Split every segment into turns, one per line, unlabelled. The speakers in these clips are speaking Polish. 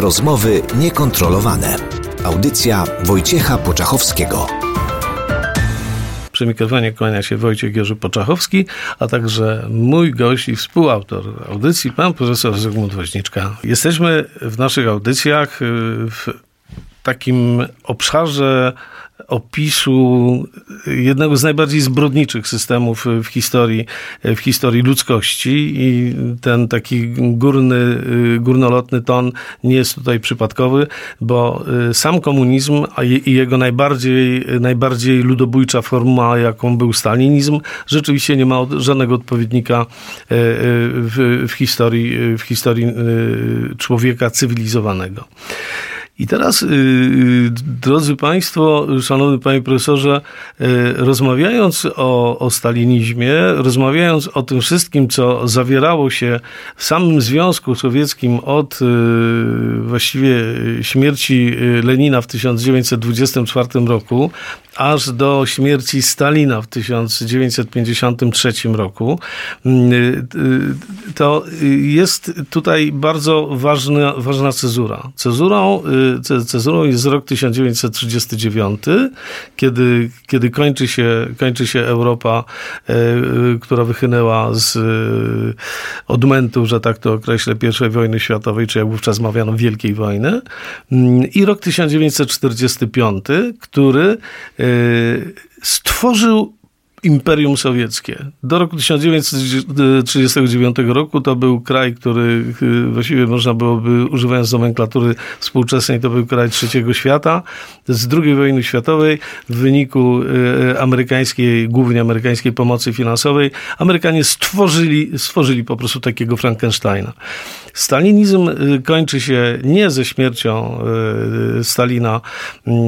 Rozmowy niekontrolowane. Audycja Wojciecha Poczachowskiego.
Przy mikrofonie kłania się Wojciech Jerzy Poczachowski, a także mój gość i współautor audycji, pan profesor Zygmunt Woźniczka. Jesteśmy w naszych audycjach y, w takim obszarze opisu jednego z najbardziej zbrodniczych systemów w historii, w historii ludzkości i ten taki górny, górnolotny ton nie jest tutaj przypadkowy, bo sam komunizm i jego najbardziej, najbardziej ludobójcza forma, jaką był stalinizm, rzeczywiście nie ma żadnego odpowiednika w, w historii, w historii człowieka cywilizowanego. I teraz, y, y, drodzy Państwo, szanowny Panie Profesorze, y, rozmawiając o, o stalinizmie, rozmawiając o tym wszystkim, co zawierało się w samym Związku Sowieckim od właściwie śmierci Lenina w 1924 roku, aż do śmierci Stalina w 1953 roku, to jest tutaj bardzo ważna, ważna cezura. Cezurą cezurą jest rok 1939, kiedy, kiedy kończy, się, kończy się Europa, e, która wychynęła z e, odmętu, że tak to określę, I wojny światowej, czy jak wówczas mawiano Wielkiej Wojny. Mm, I rok 1945, który e, stworzył Imperium Sowieckie. Do roku 1939 roku to był kraj, który y, właściwie można byłoby, używając nomenklatury współczesnej, to był kraj trzeciego świata. Z II wojny światowej w wyniku y, amerykańskiej, głównie amerykańskiej pomocy finansowej, Amerykanie stworzyli, stworzyli po prostu takiego Frankensteina. Stalinizm y, kończy się nie ze śmiercią Stalina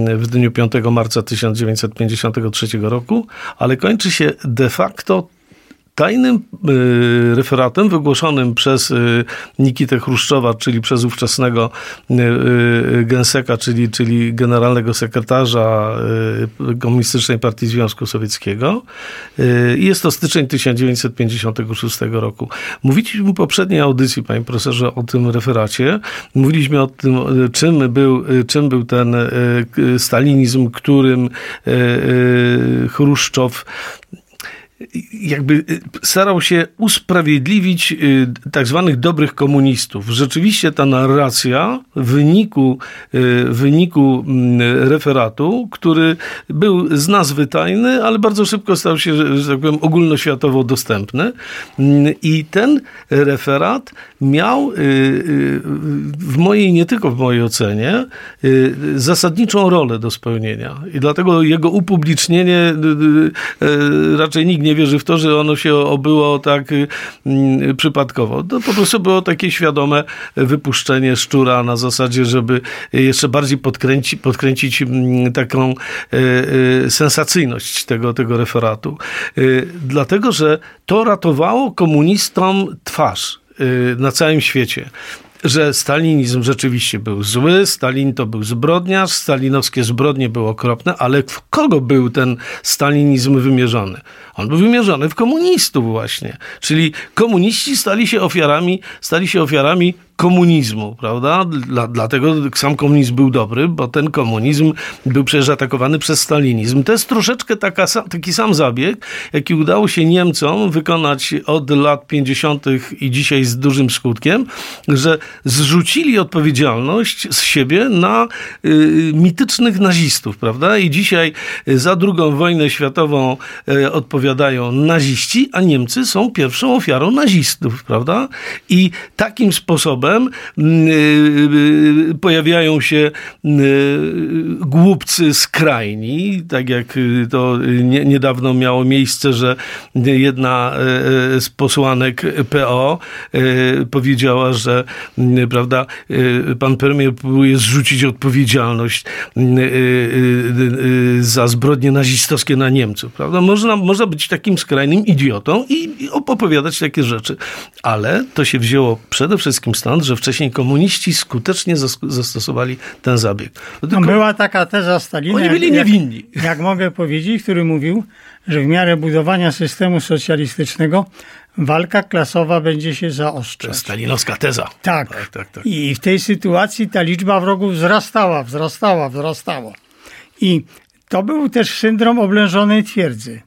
w dniu 5 marca 1953 roku, ale kończy się de facto tajnym y, referatem wygłoszonym przez y, Nikitę Chruszczowa, czyli przez ówczesnego y, genseka, czyli, czyli generalnego sekretarza Komunistycznej Partii Związku Sowieckiego. Jest to styczeń 1956 roku. Mówiliśmy w poprzedniej audycji, panie profesorze, o tym referacie. Mówiliśmy o tym, czym był, czym był ten stalinizm, którym Chruszczow jakby y, starał się usprawiedliwić y, tak zwanych dobrych komunistów. Rzeczywiście ta narracja w wyniku, y, wyniku mm, referatu, który był z nazwy tajny, ale bardzo szybko stał się, że tak powiem, ogólnoświatowo dostępny. Mm, I ten referat miał w mojej, nie tylko w mojej ocenie, zasadniczą rolę do spełnienia. I dlatego jego upublicznienie raczej nikt nie nie wierzy w to, że ono się obyło tak y, mm, przypadkowo. To po prostu było takie świadome wypuszczenie szczura na zasadzie, żeby jeszcze bardziej podkręci, podkręcić mm, taką y, y, sensacyjność tego, tego referatu. Dlatego, że to ratowało komunistom twarz na całym świecie że stalinizm rzeczywiście był zły, Stalin to był zbrodniarz, stalinowskie zbrodnie były okropne, ale w kogo był ten stalinizm wymierzony? On był wymierzony w komunistów właśnie. Czyli komuniści stali się ofiarami, stali się ofiarami komunizmu, prawda? Dla, dlatego sam komunizm był dobry, bo ten komunizm był przecież atakowany przez stalinizm. To jest troszeczkę taka, taki sam zabieg, jaki udało się Niemcom wykonać od lat 50. i dzisiaj z dużym skutkiem, że zrzucili odpowiedzialność z siebie na y, mitycznych nazistów, prawda? I dzisiaj za drugą wojnę światową y, odpowiadają naziści, a Niemcy są pierwszą ofiarą nazistów, prawda? I takim sposobem mm, y, pojawiają się y, głupcy skrajni, tak jak to niedawno miało miejsce, że jedna z posłanek PO powiedziała, że prawda, pan premier próbuje zrzucić odpowiedzialność za zbrodnie nazistowskie na Niemców, prawda? Można, można być takim skrajnym idiotą i opowiadać takie rzeczy. Ale to się wzięło przede wszystkim stąd, że wcześniej komuniści skutecznie zastosowali ten zabieg.
No tylko... no była taka teza Stalina.
Oni byli niewinni.
Jak, jak mogę powiedzieć, który mówił, że w miarę budowania systemu socjalistycznego walka klasowa będzie się zaostrzać.
To stalinowska teza.
Tak. Tak, tak, tak. I w tej sytuacji ta liczba wrogów wzrastała, wzrastała, wzrastała. I to był też syndrom oblężonej twierdzy,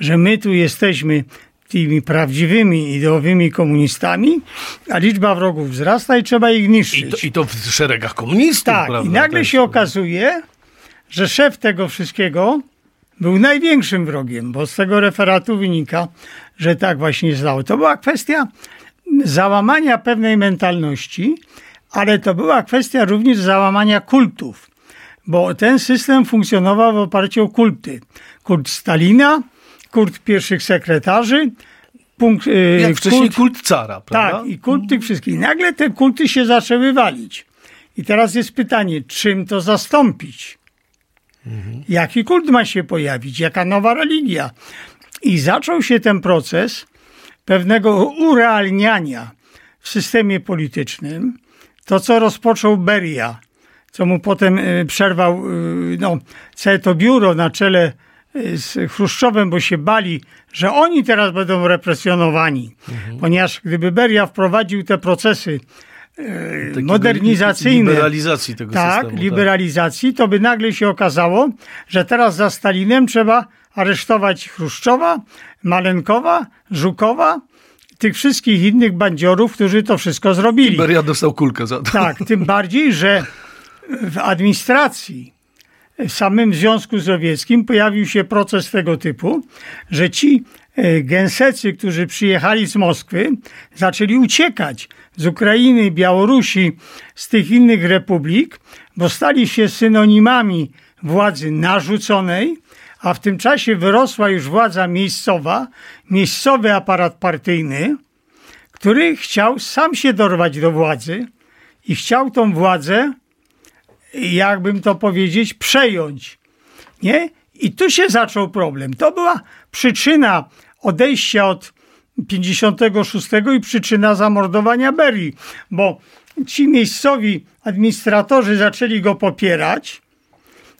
że my tu jesteśmy tymi prawdziwymi ideowymi komunistami, a liczba wrogów wzrasta i trzeba ich niszczyć.
I to, i to w szeregach komunistów,
Tak,
prawda?
i nagle się okazuje, że szef tego wszystkiego był największym wrogiem, bo z tego referatu wynika, że tak właśnie zdało. To była kwestia załamania pewnej mentalności, ale to była kwestia również załamania kultów, bo ten system funkcjonował w oparciu o kulty. Kult Stalina, kult pierwszych sekretarzy,
punkt, yy, Jak wcześniej kult, kult cara, prawda?
Tak, i kult tych wszystkich. Nagle te kulty się zaczęły walić. I teraz jest pytanie, czym to zastąpić? Mhm. Jaki kult ma się pojawić? Jaka nowa religia? I zaczął się ten proces pewnego urealniania w systemie politycznym. To, co rozpoczął Beria, co mu potem y, przerwał y, no, całe to biuro na czele z Chruszczowem, bo się bali, że oni teraz będą represjonowani. Mhm. Ponieważ gdyby Beria wprowadził te procesy Takiego modernizacyjne.
Liberalizacji tego
tak,
systemu.
Tak, liberalizacji, to by nagle się okazało, że teraz za Stalinem trzeba aresztować Chruszczowa, Malenkowa, Żukowa, tych wszystkich innych bandziorów, którzy to wszystko zrobili.
Beria dostał kulkę za to.
Tak, tym bardziej, że w administracji w samym Związku Sowieckim pojawił się proces tego typu, że ci e, gęsecy, którzy przyjechali z Moskwy, zaczęli uciekać z Ukrainy, Białorusi, z tych innych republik, bo stali się synonimami władzy narzuconej, a w tym czasie wyrosła już władza miejscowa, miejscowy aparat partyjny, który chciał sam się dorwać do władzy i chciał tą władzę, jakbym to powiedzieć, przejąć. Nie? I tu się zaczął problem. To była przyczyna odejścia od 56 i przyczyna zamordowania Berii, bo ci miejscowi administratorzy zaczęli go popierać.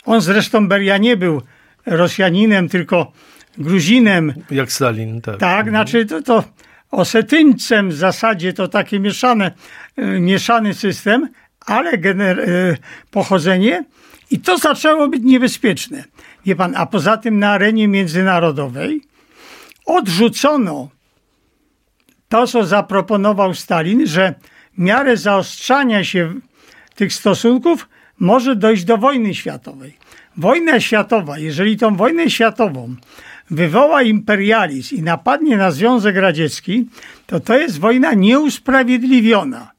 On zresztą Beria nie był Rosjaninem, tylko Gruzinem.
Jak Stalin, tak.
Tak, mhm. znaczy to, to Osetyńcem w zasadzie to takie mieszane, e, mieszany system, ale gener- e, pochodzenie i to zaczęło być niebezpieczne. Wie pan, a poza tym na arenie międzynarodowej odrzucono to, co zaproponował Stalin, że w miarę zaostrzania się tych stosunków może dojść do wojny światowej. Wojna światowa, jeżeli tą wojnę światową wywoła imperializm i napadnie na Związek Radziecki, to to jest wojna nieusprawiedliwiona.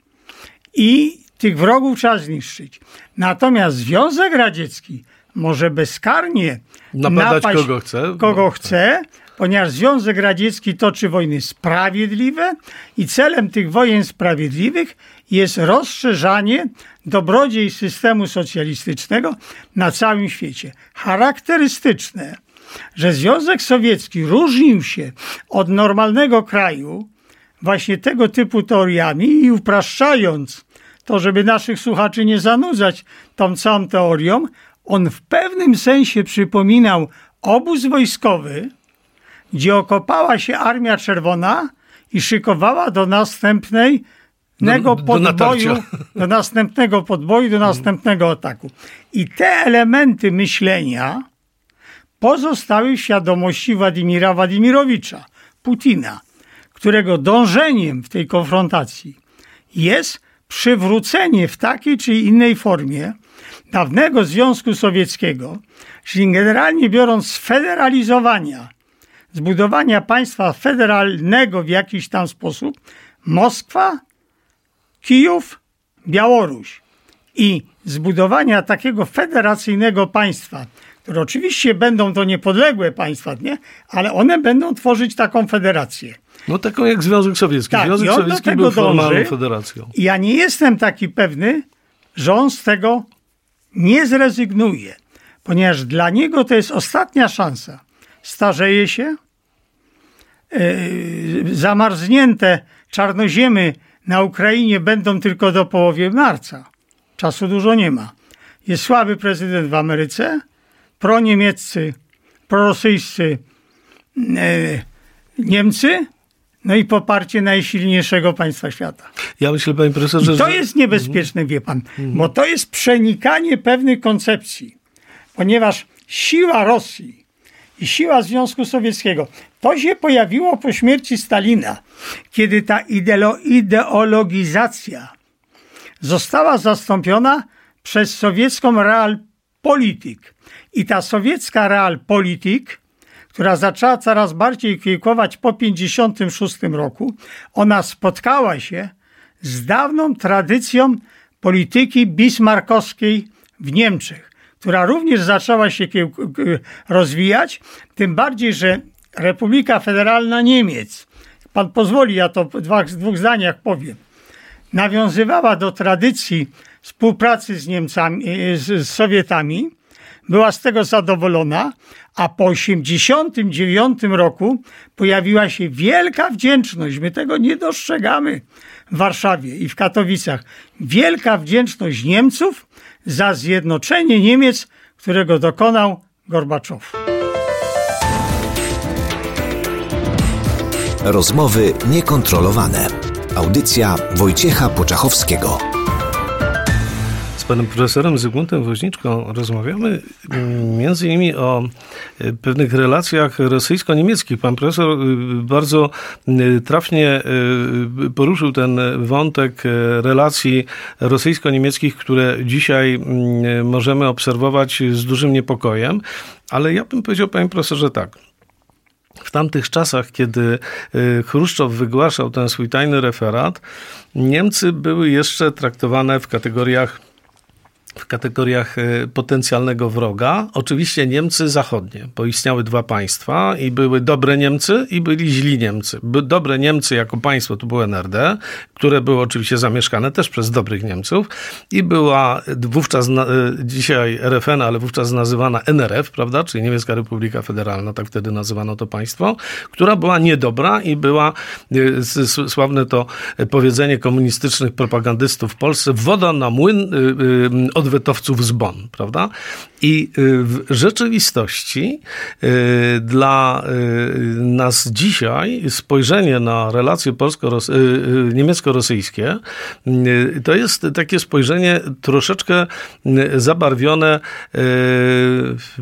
I tych wrogów trzeba zniszczyć. Natomiast Związek Radziecki może bezkarnie
napadać napaść kogo chce.
Kogo chce ponieważ Związek Radziecki toczy wojny sprawiedliwe i celem tych wojen sprawiedliwych jest rozszerzanie dobrodziej systemu socjalistycznego na całym świecie. Charakterystyczne, że Związek Sowiecki różnił się od normalnego kraju właśnie tego typu teoriami i upraszczając to, żeby naszych słuchaczy nie zanudzać tą całą teorią, on w pewnym sensie przypominał obóz wojskowy, gdzie okopała się Armia Czerwona i szykowała do następnej następnego
do
podboju,
natarcia.
do następnego podboju, do następnego ataku. I te elementy myślenia pozostały w świadomości Władimira Władimirowicza, Putina, którego dążeniem w tej konfrontacji jest przywrócenie w takiej czy innej formie dawnego Związku Sowieckiego, czyli generalnie biorąc sfederalizowania, zbudowania państwa federalnego w jakiś tam sposób, Moskwa, Kijów, Białoruś i zbudowania takiego federacyjnego państwa, które oczywiście będą to niepodległe państwa, nie? ale one będą tworzyć taką federację.
No taką jak Związek Sowiecki.
Tak,
Związek Sowiecki był formalną
dąży.
federacją.
Ja nie jestem taki pewny, że on z tego nie zrezygnuje, ponieważ dla niego to jest ostatnia szansa. Starzeje się, yy, zamarznięte czarnoziemy na Ukrainie będą tylko do połowy marca. Czasu dużo nie ma. Jest słaby prezydent w Ameryce, proniemieccy, prorosyjscy yy, Niemcy, no i poparcie najsilniejszego państwa świata.
Ja myślę, panie profesorze,
I to
że...
jest niebezpieczne, wie pan, bo to jest przenikanie pewnych koncepcji, ponieważ siła Rosji i siła Związku Sowieckiego to się pojawiło po śmierci Stalina, kiedy ta ideo- ideologizacja została zastąpiona przez sowiecką realpolitik. I ta sowiecka realpolitik, która zaczęła coraz bardziej kiełkować po 1956 roku, ona spotkała się z dawną tradycją polityki bismarckowskiej w Niemczech, która również zaczęła się rozwijać, tym bardziej, że Republika Federalna Niemiec, pan pozwoli, ja to w dwóch zdaniach powiem, nawiązywała do tradycji współpracy z Niemcami, z, z Sowietami, była z tego zadowolona, a po 1989 roku pojawiła się wielka wdzięczność. My tego nie dostrzegamy w Warszawie i w Katowicach. Wielka wdzięczność Niemców za zjednoczenie Niemiec, którego dokonał Gorbaczow.
Rozmowy niekontrolowane. Audycja Wojciecha Poczachowskiego.
Panem profesorem Zygmuntem Woźniczką rozmawiamy mm, między innymi o e, pewnych relacjach rosyjsko-niemieckich. Pan profesor y, bardzo y, trafnie y, poruszył ten wątek e, relacji rosyjsko-niemieckich, które dzisiaj mm, możemy obserwować z dużym niepokojem, ale ja bym powiedział, panie profesorze, tak. W tamtych czasach, kiedy Chruszczow wygłaszał ten swój tajny referat, Niemcy były jeszcze traktowane w kategoriach w kategoriach e, potencjalnego wroga. Oczywiście Niemcy zachodnie, bo istniały dwa państwa i były dobre Niemcy i byli źli Niemcy. Dobre Niemcy jako państwo to było NRD, które było oczywiście zamieszkane też przez dobrych Niemców i była wówczas, e, dzisiaj RFN, ale wówczas nazywana NRF, prawda, czyli Niemiecka Republika Federalna, tak wtedy nazywano to państwo, która była niedobra i była, e, sławne to powiedzenie komunistycznych propagandystów w Polsce, woda na młyn y, odwetowców z Bonn, prawda? I y, w rzeczywistości y, dla y, nas dzisiaj spojrzenie na relacje niemiecko-rosyjskie to jest takie spojrzenie troszeczkę zabarwione,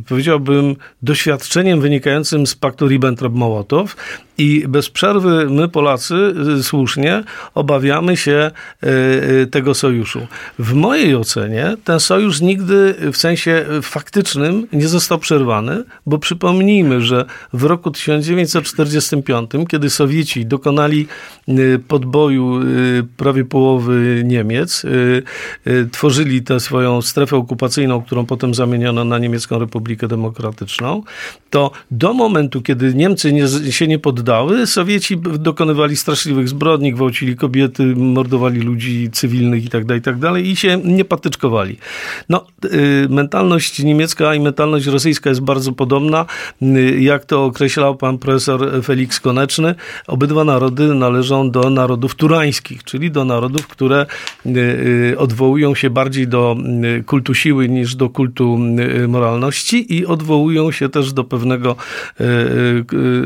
powiedziałbym, doświadczeniem wynikającym z paktu Ribbentrop-Mołotow i bez przerwy my Polacy y, słusznie obawiamy się y, y, tego sojuszu. W mojej ocenie ten sojusz nigdy w sensie faktycznym nie został przerwany, bo przypomnijmy, że w roku 1945, kiedy Sowieci dokonali podboju prawie połowy Niemiec, tworzyli tę swoją strefę okupacyjną, którą potem zamieniono na Niemiecką Republikę Demokratyczną, to do momentu, kiedy Niemcy nie, się nie Sowieci dokonywali straszliwych zbrodni, gwałcili kobiety, mordowali ludzi cywilnych itd., itd. i się nie patyczkowali. No, y, mentalność niemiecka i mentalność rosyjska jest bardzo podobna. Y, Jak to określał pan profesor Felix Koneczny, obydwa narody należą do narodów turańskich, czyli do narodów, które y, odwołują się bardziej do kultu siły niż do kultu moralności i odwołują się też do pewnego,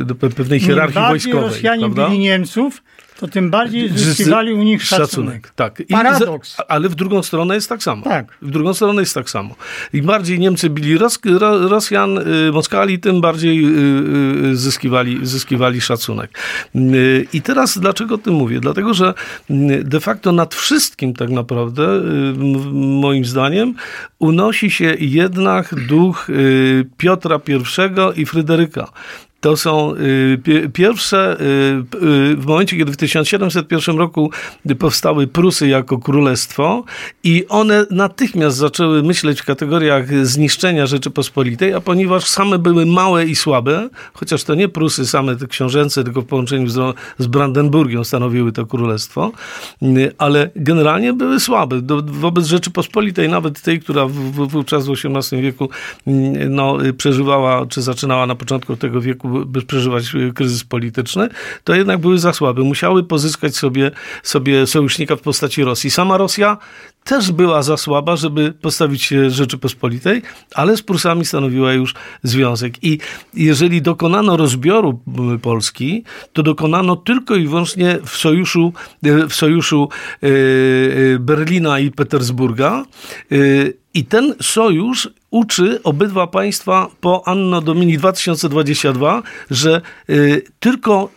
do pe- pewnej hierarchii
Im bardziej
wojskowej.
Rosjanie
prawda?
byli Niemców, to tym bardziej zyskiwali u nich szacunek. szacunek.
Tak.
I Paradoks.
ale w drugą stronę jest tak samo.
Tak.
W drugą stronę jest tak samo. Im bardziej Niemcy bili Ros Rosjan, y, Moskali, tym bardziej y, y, zyskiwali, zyskiwali szacunek. I teraz dlaczego o tym mówię? Dlatego, że de facto nad wszystkim tak naprawdę, moim zdaniem, unosi się jednak duch Piotra I i Fryderyka to są y, pierwsze, y, y, w momencie, kiedy w 1701 roku powstały Prusy jako królestwo i one natychmiast zaczęły myśleć w kategoriach zniszczenia Rzeczypospolitej, a ponieważ same były małe i słabe, chociaż to nie Prusy same te książęce, tylko w połączeniu z, Brandenburgią stanowiły to królestwo, ale generalnie były słabe. Wobec Rzeczypospolitej, nawet tej, która w, wówczas w XVIII wieku no, przeżywała, czy zaczynała na początku tego wieku przeżywać e, kryzys polityczny, to jednak były za słabe. Musiały pozyskać sobie, sobie sojusznika w postaci Rosji. Sama Rosja też była za słaba, żeby postawić się Rzeczypospolitej, ale z Prusami stanowiła już związek. I jeżeli dokonano rozbioru Polski, to dokonano tylko i wyłącznie w sojuszu, e, w sojuszu e, Berlina i Petersburga. I ten sojusz uczy obydwa państwa po Anno Domini 2022, że tylko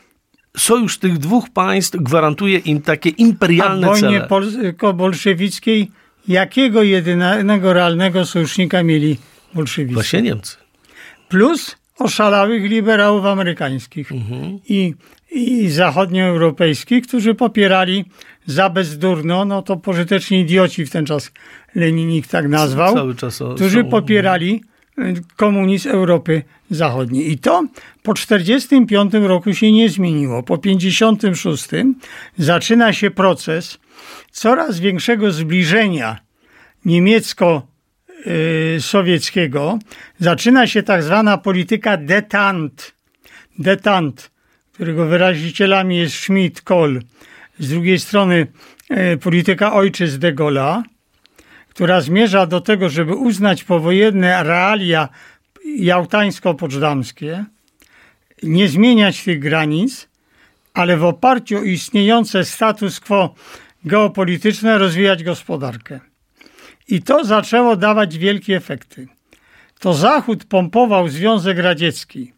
sojusz tych dwóch państw gwarantuje im takie imperialne
A w wojnie polsko-bolszewickiej jakiego jedynego realnego sojusznika mieli bolszewicy?
Właśnie Niemcy.
Plus oszalałych liberałów amerykańskich mhm. i, i zachodnioeuropejskich, którzy popierali za bezdurno, no to pożyteczni idioci w ten czas Lenin ich tak nazwał, którzy popierali komunizm Europy Zachodniej. I to po 1945 roku się nie zmieniło. Po 1956 zaczyna się proces coraz większego zbliżenia niemiecko-sowieckiego. Zaczyna się tak zwana polityka detant. Detant, którego wyrazicielami jest Schmidt, Kohl. Z drugiej strony y, polityka ojczyzn de Gaulle'a która zmierza do tego, żeby uznać powojenne realia jałtańsko-poczdamskie, nie zmieniać tych granic, ale w oparciu o istniejące status quo geopolityczne rozwijać gospodarkę. I to zaczęło dawać wielkie efekty. To Zachód pompował Związek Radziecki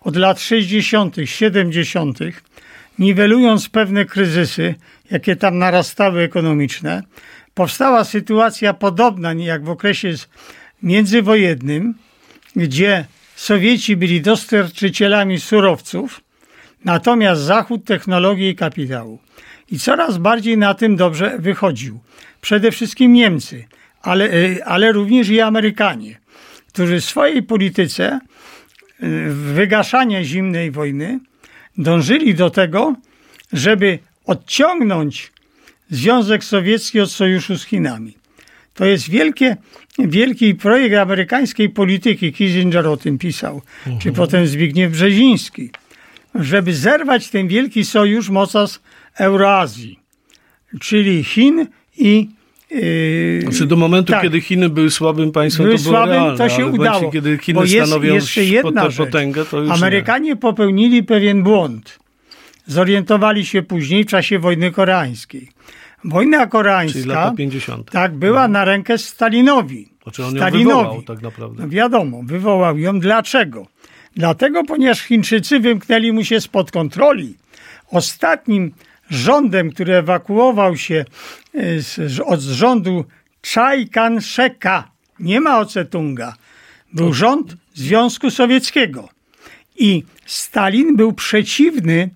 od lat 60., 70., niwelując pewne kryzysy, jakie tam narastały ekonomiczne, powstała sytuacja podobna jak w okresie międzywojennym, gdzie Sowieci byli dostarczycielami surowców, natomiast Zachód technologii i kapitału. I coraz bardziej na tym dobrze wychodził. Przede wszystkim Niemcy, ale, e, ale również i Amerykanie, którzy w swojej polityce e, wygaszania zimnej wojny dążyli do tego, żeby odciągnąć Związek Sowiecki od sojuszu z Chinami. To jest wielkie, wielki projekt amerykańskiej polityki. Kissinger o tym pisał, mhm. czy potem Zbigniew Brzeziński, żeby zerwać ten wielki sojusz mocarstw Euroazji, czyli Chin i
Yy, znaczy do momentu, tak. kiedy Chiny były słabym państwem,
były
to było
słabym,
realne,
to się udało.
Momencie, kiedy Chiny jest, stanowią jeszcze jedna potęgę, to już
Amerykanie
nie.
popełnili pewien błąd. Zorientowali się później w czasie wojny koreańskiej. Wojna koreańska
Czyli lata 50.
tak, była mhm. na rękę Stalinowi.
Znaczy on Stalinowi. ją wywołał tak naprawdę.
No wiadomo, wywołał ją. Dlaczego? Dlatego, ponieważ Chińczycy wymknęli mu się spod kontroli. Ostatnim rządem, który ewakuował się e, z, od rządu Chai Kan-sheka, nie ma Ocetunga, był rząd Związku Sowieckiego. I Stalin był przeciwny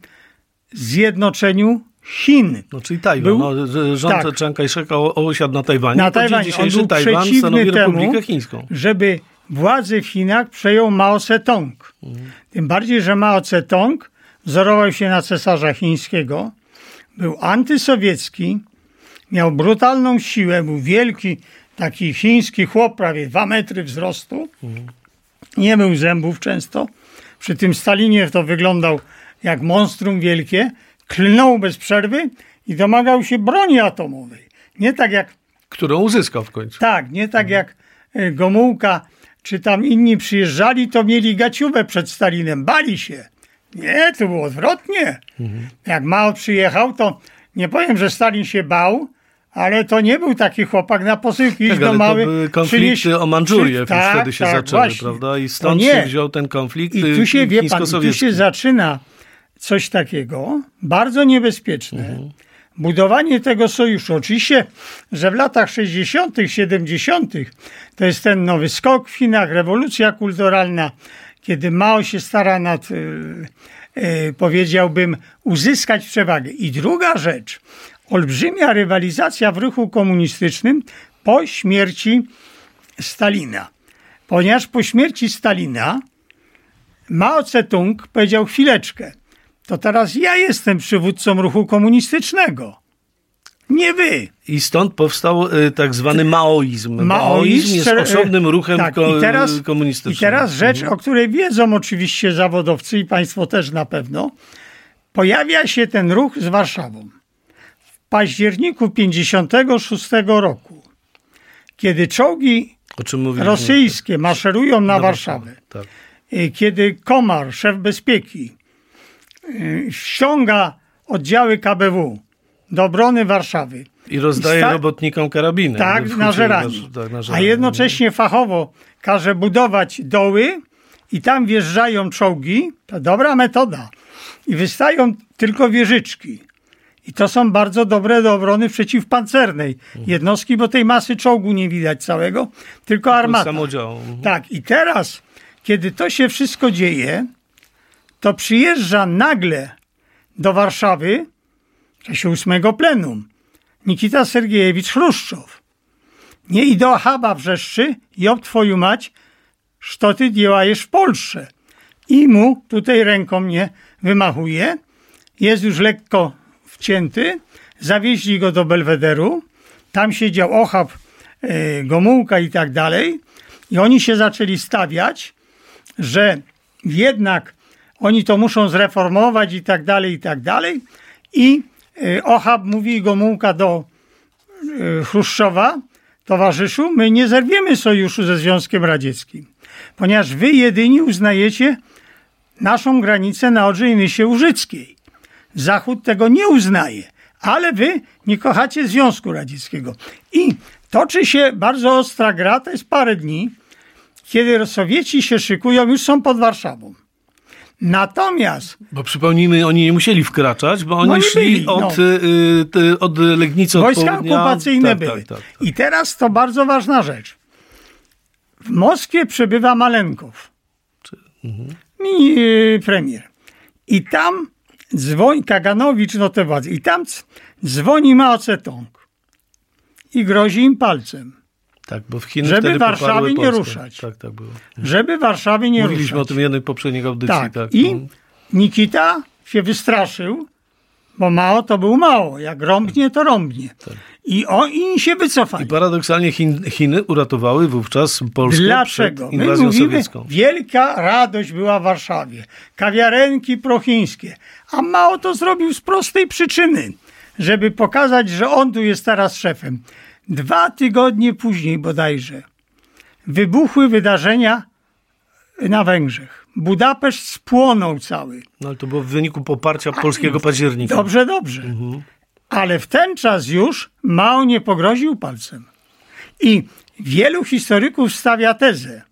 zjednoczeniu Chin.
No, czyli Tajwan. Był, no, rząd tak. Chiang Kai-sheka osiadł na Tajwanie.
Na Tajwanie. Dzisiejszy On był Tajwan stanowi temu, Chińską. żeby władzę w Chinach przejął Mao Tse-tung. Mhm. Tym bardziej, że Mao Tse-tung wzorował się na cesarza chińskiego, był antysowiecki, miał brutalną siłę, był wielki, taki chiński chłop, prawie dwa metry wzrostu. Mhm. Nie mył zębów często. Przy tym Stalinie to wyglądał jak monstrum wielkie, klnął bez przerwy i domagał się broni atomowej. Nie tak jak.
Którą uzyskał w końcu.
Tak, nie tak jak e, Gomułka czy tam inni przyjeżdżali, to mieli gaciówę przed Stalinem, bali się. Nie, to było odwrotnie. Jak Mao przyjechał, to nie powiem, że Stalin się bał, ale to nie był taki chłopak na posyłki.
Tak,
do mały,
to były konflikty o Mandżurię,
przy- tak,
wtedy się
tak,
zaczęły,
właśnie.
prawda? I
To
stąd się wziął ten konflikt
I tu się, wie pan, tu się zaczyna coś takiego bardzo niebezpieczne. Budowanie tego sojuszu. Oczywiście, że w latach 60., 70. to jest ten nowy skok w Chinach, rewolucja kulturalna, kiedy Mao się stara nad, y, y, powiedziałbym, uzyskać przewagę. I druga rzecz, olbrzymia rywalizacja w ruchu komunistycznym po śmierci Stalina. Ponieważ po śmierci Stalina Mao Tse-tung powiedział chwileczkę, to teraz ja jestem przywódcą ruchu komunistycznego. Nie wy.
I stąd powstał y, tak zwany maoizm.
Maoizm
jest osobnym ruchem
tak,
ko-
i teraz,
komunistycznym.
I teraz rzecz, o której wiedzą oczywiście zawodowcy i państwo też na pewno. Pojawia się ten ruch z Warszawą. W październiku 56 roku, kiedy czołgi rosyjskie maszerują na
Do
Warszawę,
Tak.
y, kiedy Komar, szef bezpieki, ściąga oddziały KBW do obrony Warszawy.
I rozdaje
Sta-
robotnikom karabiny.
Tak, na
hucie,
żerani.
tak,
A jednocześnie fachowo każe budować doły i tam wjeżdżają czołgi. To dobra metoda. I wystają tylko wieżyczki. I to są bardzo dobre do obrony przeciwpancernej jednostki, bo tej masy czołgu nie widać całego, tylko armata.
Samodział.
Tak, i teraz, kiedy to się wszystko dzieje, to przyjeżdża nagle do Warszawy w czasie ósmego plenum Nikita Sergiejewicz Chruszczow. Nie i do Chaba wrzeszczy, job twoju mać, što ty działajesz w Polsce. I mu tutaj ręką mnie wymachuje. Jest już lekko wcięty. Zawieźli go do Belwederu. Tam siedział Ochab, e, Gomułka i tak dalej. I oni się zaczęli stawiać, że jednak oni to muszą zreformować i tak dalej, i tak dalej. I e, Ochab mówi Gomułka do e, Chruszczowa, towarzyszu, my nie zerwiemy sojuszu ze Związkiem Radzieckim, ponieważ wy jedyni uznajecie naszą granicę na Odrze Nysie Łużyckiej. Zachód tego nie uznaje, ale wy nie kochacie Związku Radzieckiego. I toczy się bardzo ostra gra, to jest parę dni, kiedy Sowieci się szykują, już są pod Warszawą. Natomiast
Bo przypomnijmy, oni nie musieli wkraczać, bo oni
No
szli
byli,
od,
no.
y, y, od Legnicy od
Wojska okupacyjne
tak,
były.
Tak, tak, tak.
I teraz to bardzo ważna rzecz. W Moskwie przebywa Malenkow, mini y, premier. I tam dzwoni Kaganowicz, no te władze. I tam dzwoni Mao Tse-tung i grozi im palcem,
Tak, bo w Chiny
Żeby Warszawy nie
Polskę.
ruszać.
Tak, tak było.
żeby Warszawy nie
Mówiliśmy
ruszać.
o tym w jednej poprzednich audycji.
Tak.
Tak.
I
Mhm.
Nikita się wystraszył, bo mało to był mało. Jak rąbnie, to rąbnie. I oni się wycofali.
I paradoksalnie Chin, Chiny uratowały wówczas Polskę
Dlaczego?
przed
My
inwazją
mówimy,
sowiecką.
wielka radość była w Warszawie. Kawiarenki prochińskie. A mało to zrobił z prostej przyczyny, żeby pokazać, że on tu jest teraz szefem. Dwa tygodnie później bodajże wybuchły wydarzenia na Węgrzech. Budapeszt spłonął cały.
No ale to było w wyniku poparcia polskiego października.
Dobrze, dobrze. Ale w ten czas już Mao nie pogroził palcem. I wielu historyków stawia tezę,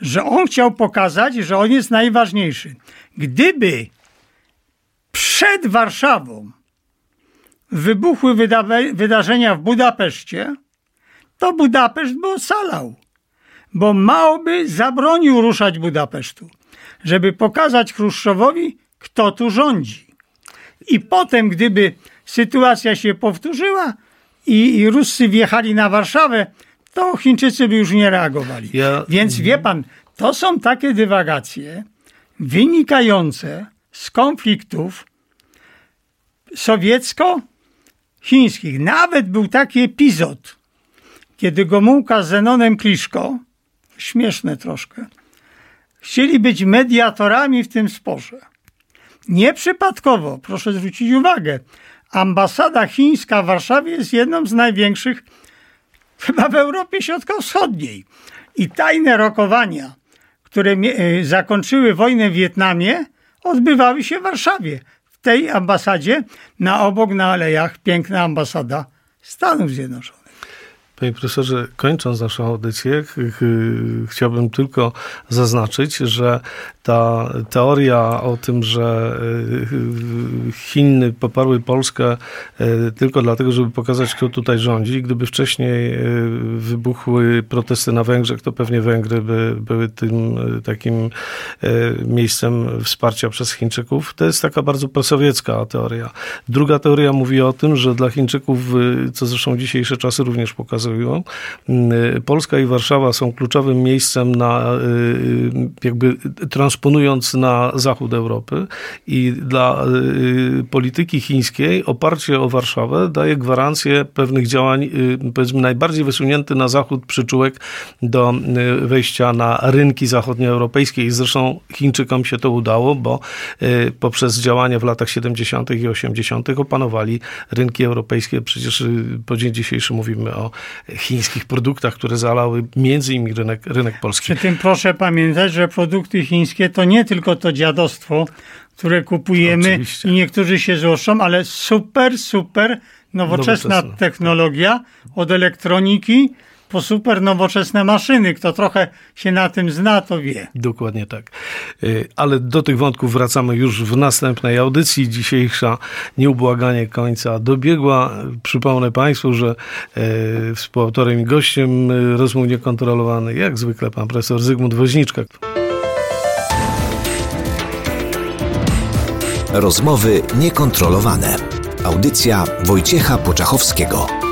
że on chciał pokazać, że on jest najważniejszy. Gdyby przed Warszawą wybuchły wyda- wydarzenia w Budapeszcie, to Budapeszt by ocalał, bo Mao by zabronił ruszać Budapesztu, żeby pokazać Chruszczowowi, kto tu rządzi. I potem, gdyby sytuacja się powtórzyła i, i Ruscy wjechali na Warszawę, to Chińczycy by już nie reagowali.
Ja-
Więc wie pan, to są takie dywagacje wynikające z konfliktów sowiecko-chińskich. Nawet był taki epizod, kiedy Gomułka z Zenonem Kliszko, śmieszne troszkę, chcieli być mediatorami w tym sporze. Nieprzypadkowo, proszę zwrócić uwagę, ambasada chińska w Warszawie jest jedną z największych chyba w Europie Środkowo-Wschodniej. I tajne rokowania, które e, zakończyły wojnę w Wietnamie, odbywały się w Warszawie. Tej ambasadzie, na obok na alejach, piękna ambasada Stanów Zjednoczonych.
Panie profesorze, kończąc naszą audycję, chciałbym tylko zaznaczyć, że ta teoria o tym, że y, Chiny poparły Polskę y, tylko dlatego, żeby pokazać, kto tutaj rządzi, gdyby wcześniej y, wybuchły protesty na Węgrzech, to pewnie Węgry by były tym takim miejscem wsparcia przez Chińczyków. To jest taka bardzo prosowiecka teoria. Druga teoria mówi o tym, że dla Chińczyków, co zresztą dzisiejsze czasy również pokazują, Polska i Warszawa są kluczowym miejscem na jakby transponując na zachód Europy i dla polityki chińskiej oparcie o Warszawę daje gwarancję pewnych działań, powiedzmy najbardziej wysunięty na zachód przyczółek do wejścia na rynki zachodnioeuropejskie i zresztą Chińczykom się to udało, bo poprzez działania w latach 70. i 80. opanowali rynki europejskie. Przecież po dzień dzisiejszy mówimy o chińskich produktach, które zalały między innymi rynek, rynek polski.
Przy tym proszę pamiętać, że produkty chińskie to nie tylko to dziadostwo, które kupujemy Oczywiście. i niektórzy się złoszczą, ale super, super nowoczesna, nowoczesna technologia od elektroniki po super nowoczesne maszyny. Kto trochę się na tym zna, to wie.
Dokładnie tak. Y, ale do tych wątków wracamy już w następnej audycji. Dzisiejsza nieubłaganie końca dobiegła. Przypomnę Państwu, że y, współautorem i gościem y, rozmów niekontrolowanych, jak zwykle, pan profesor Zygmunt Woźniczka.
Rozmowy niekontrolowane. Audycja Wojciecha Poczachowskiego.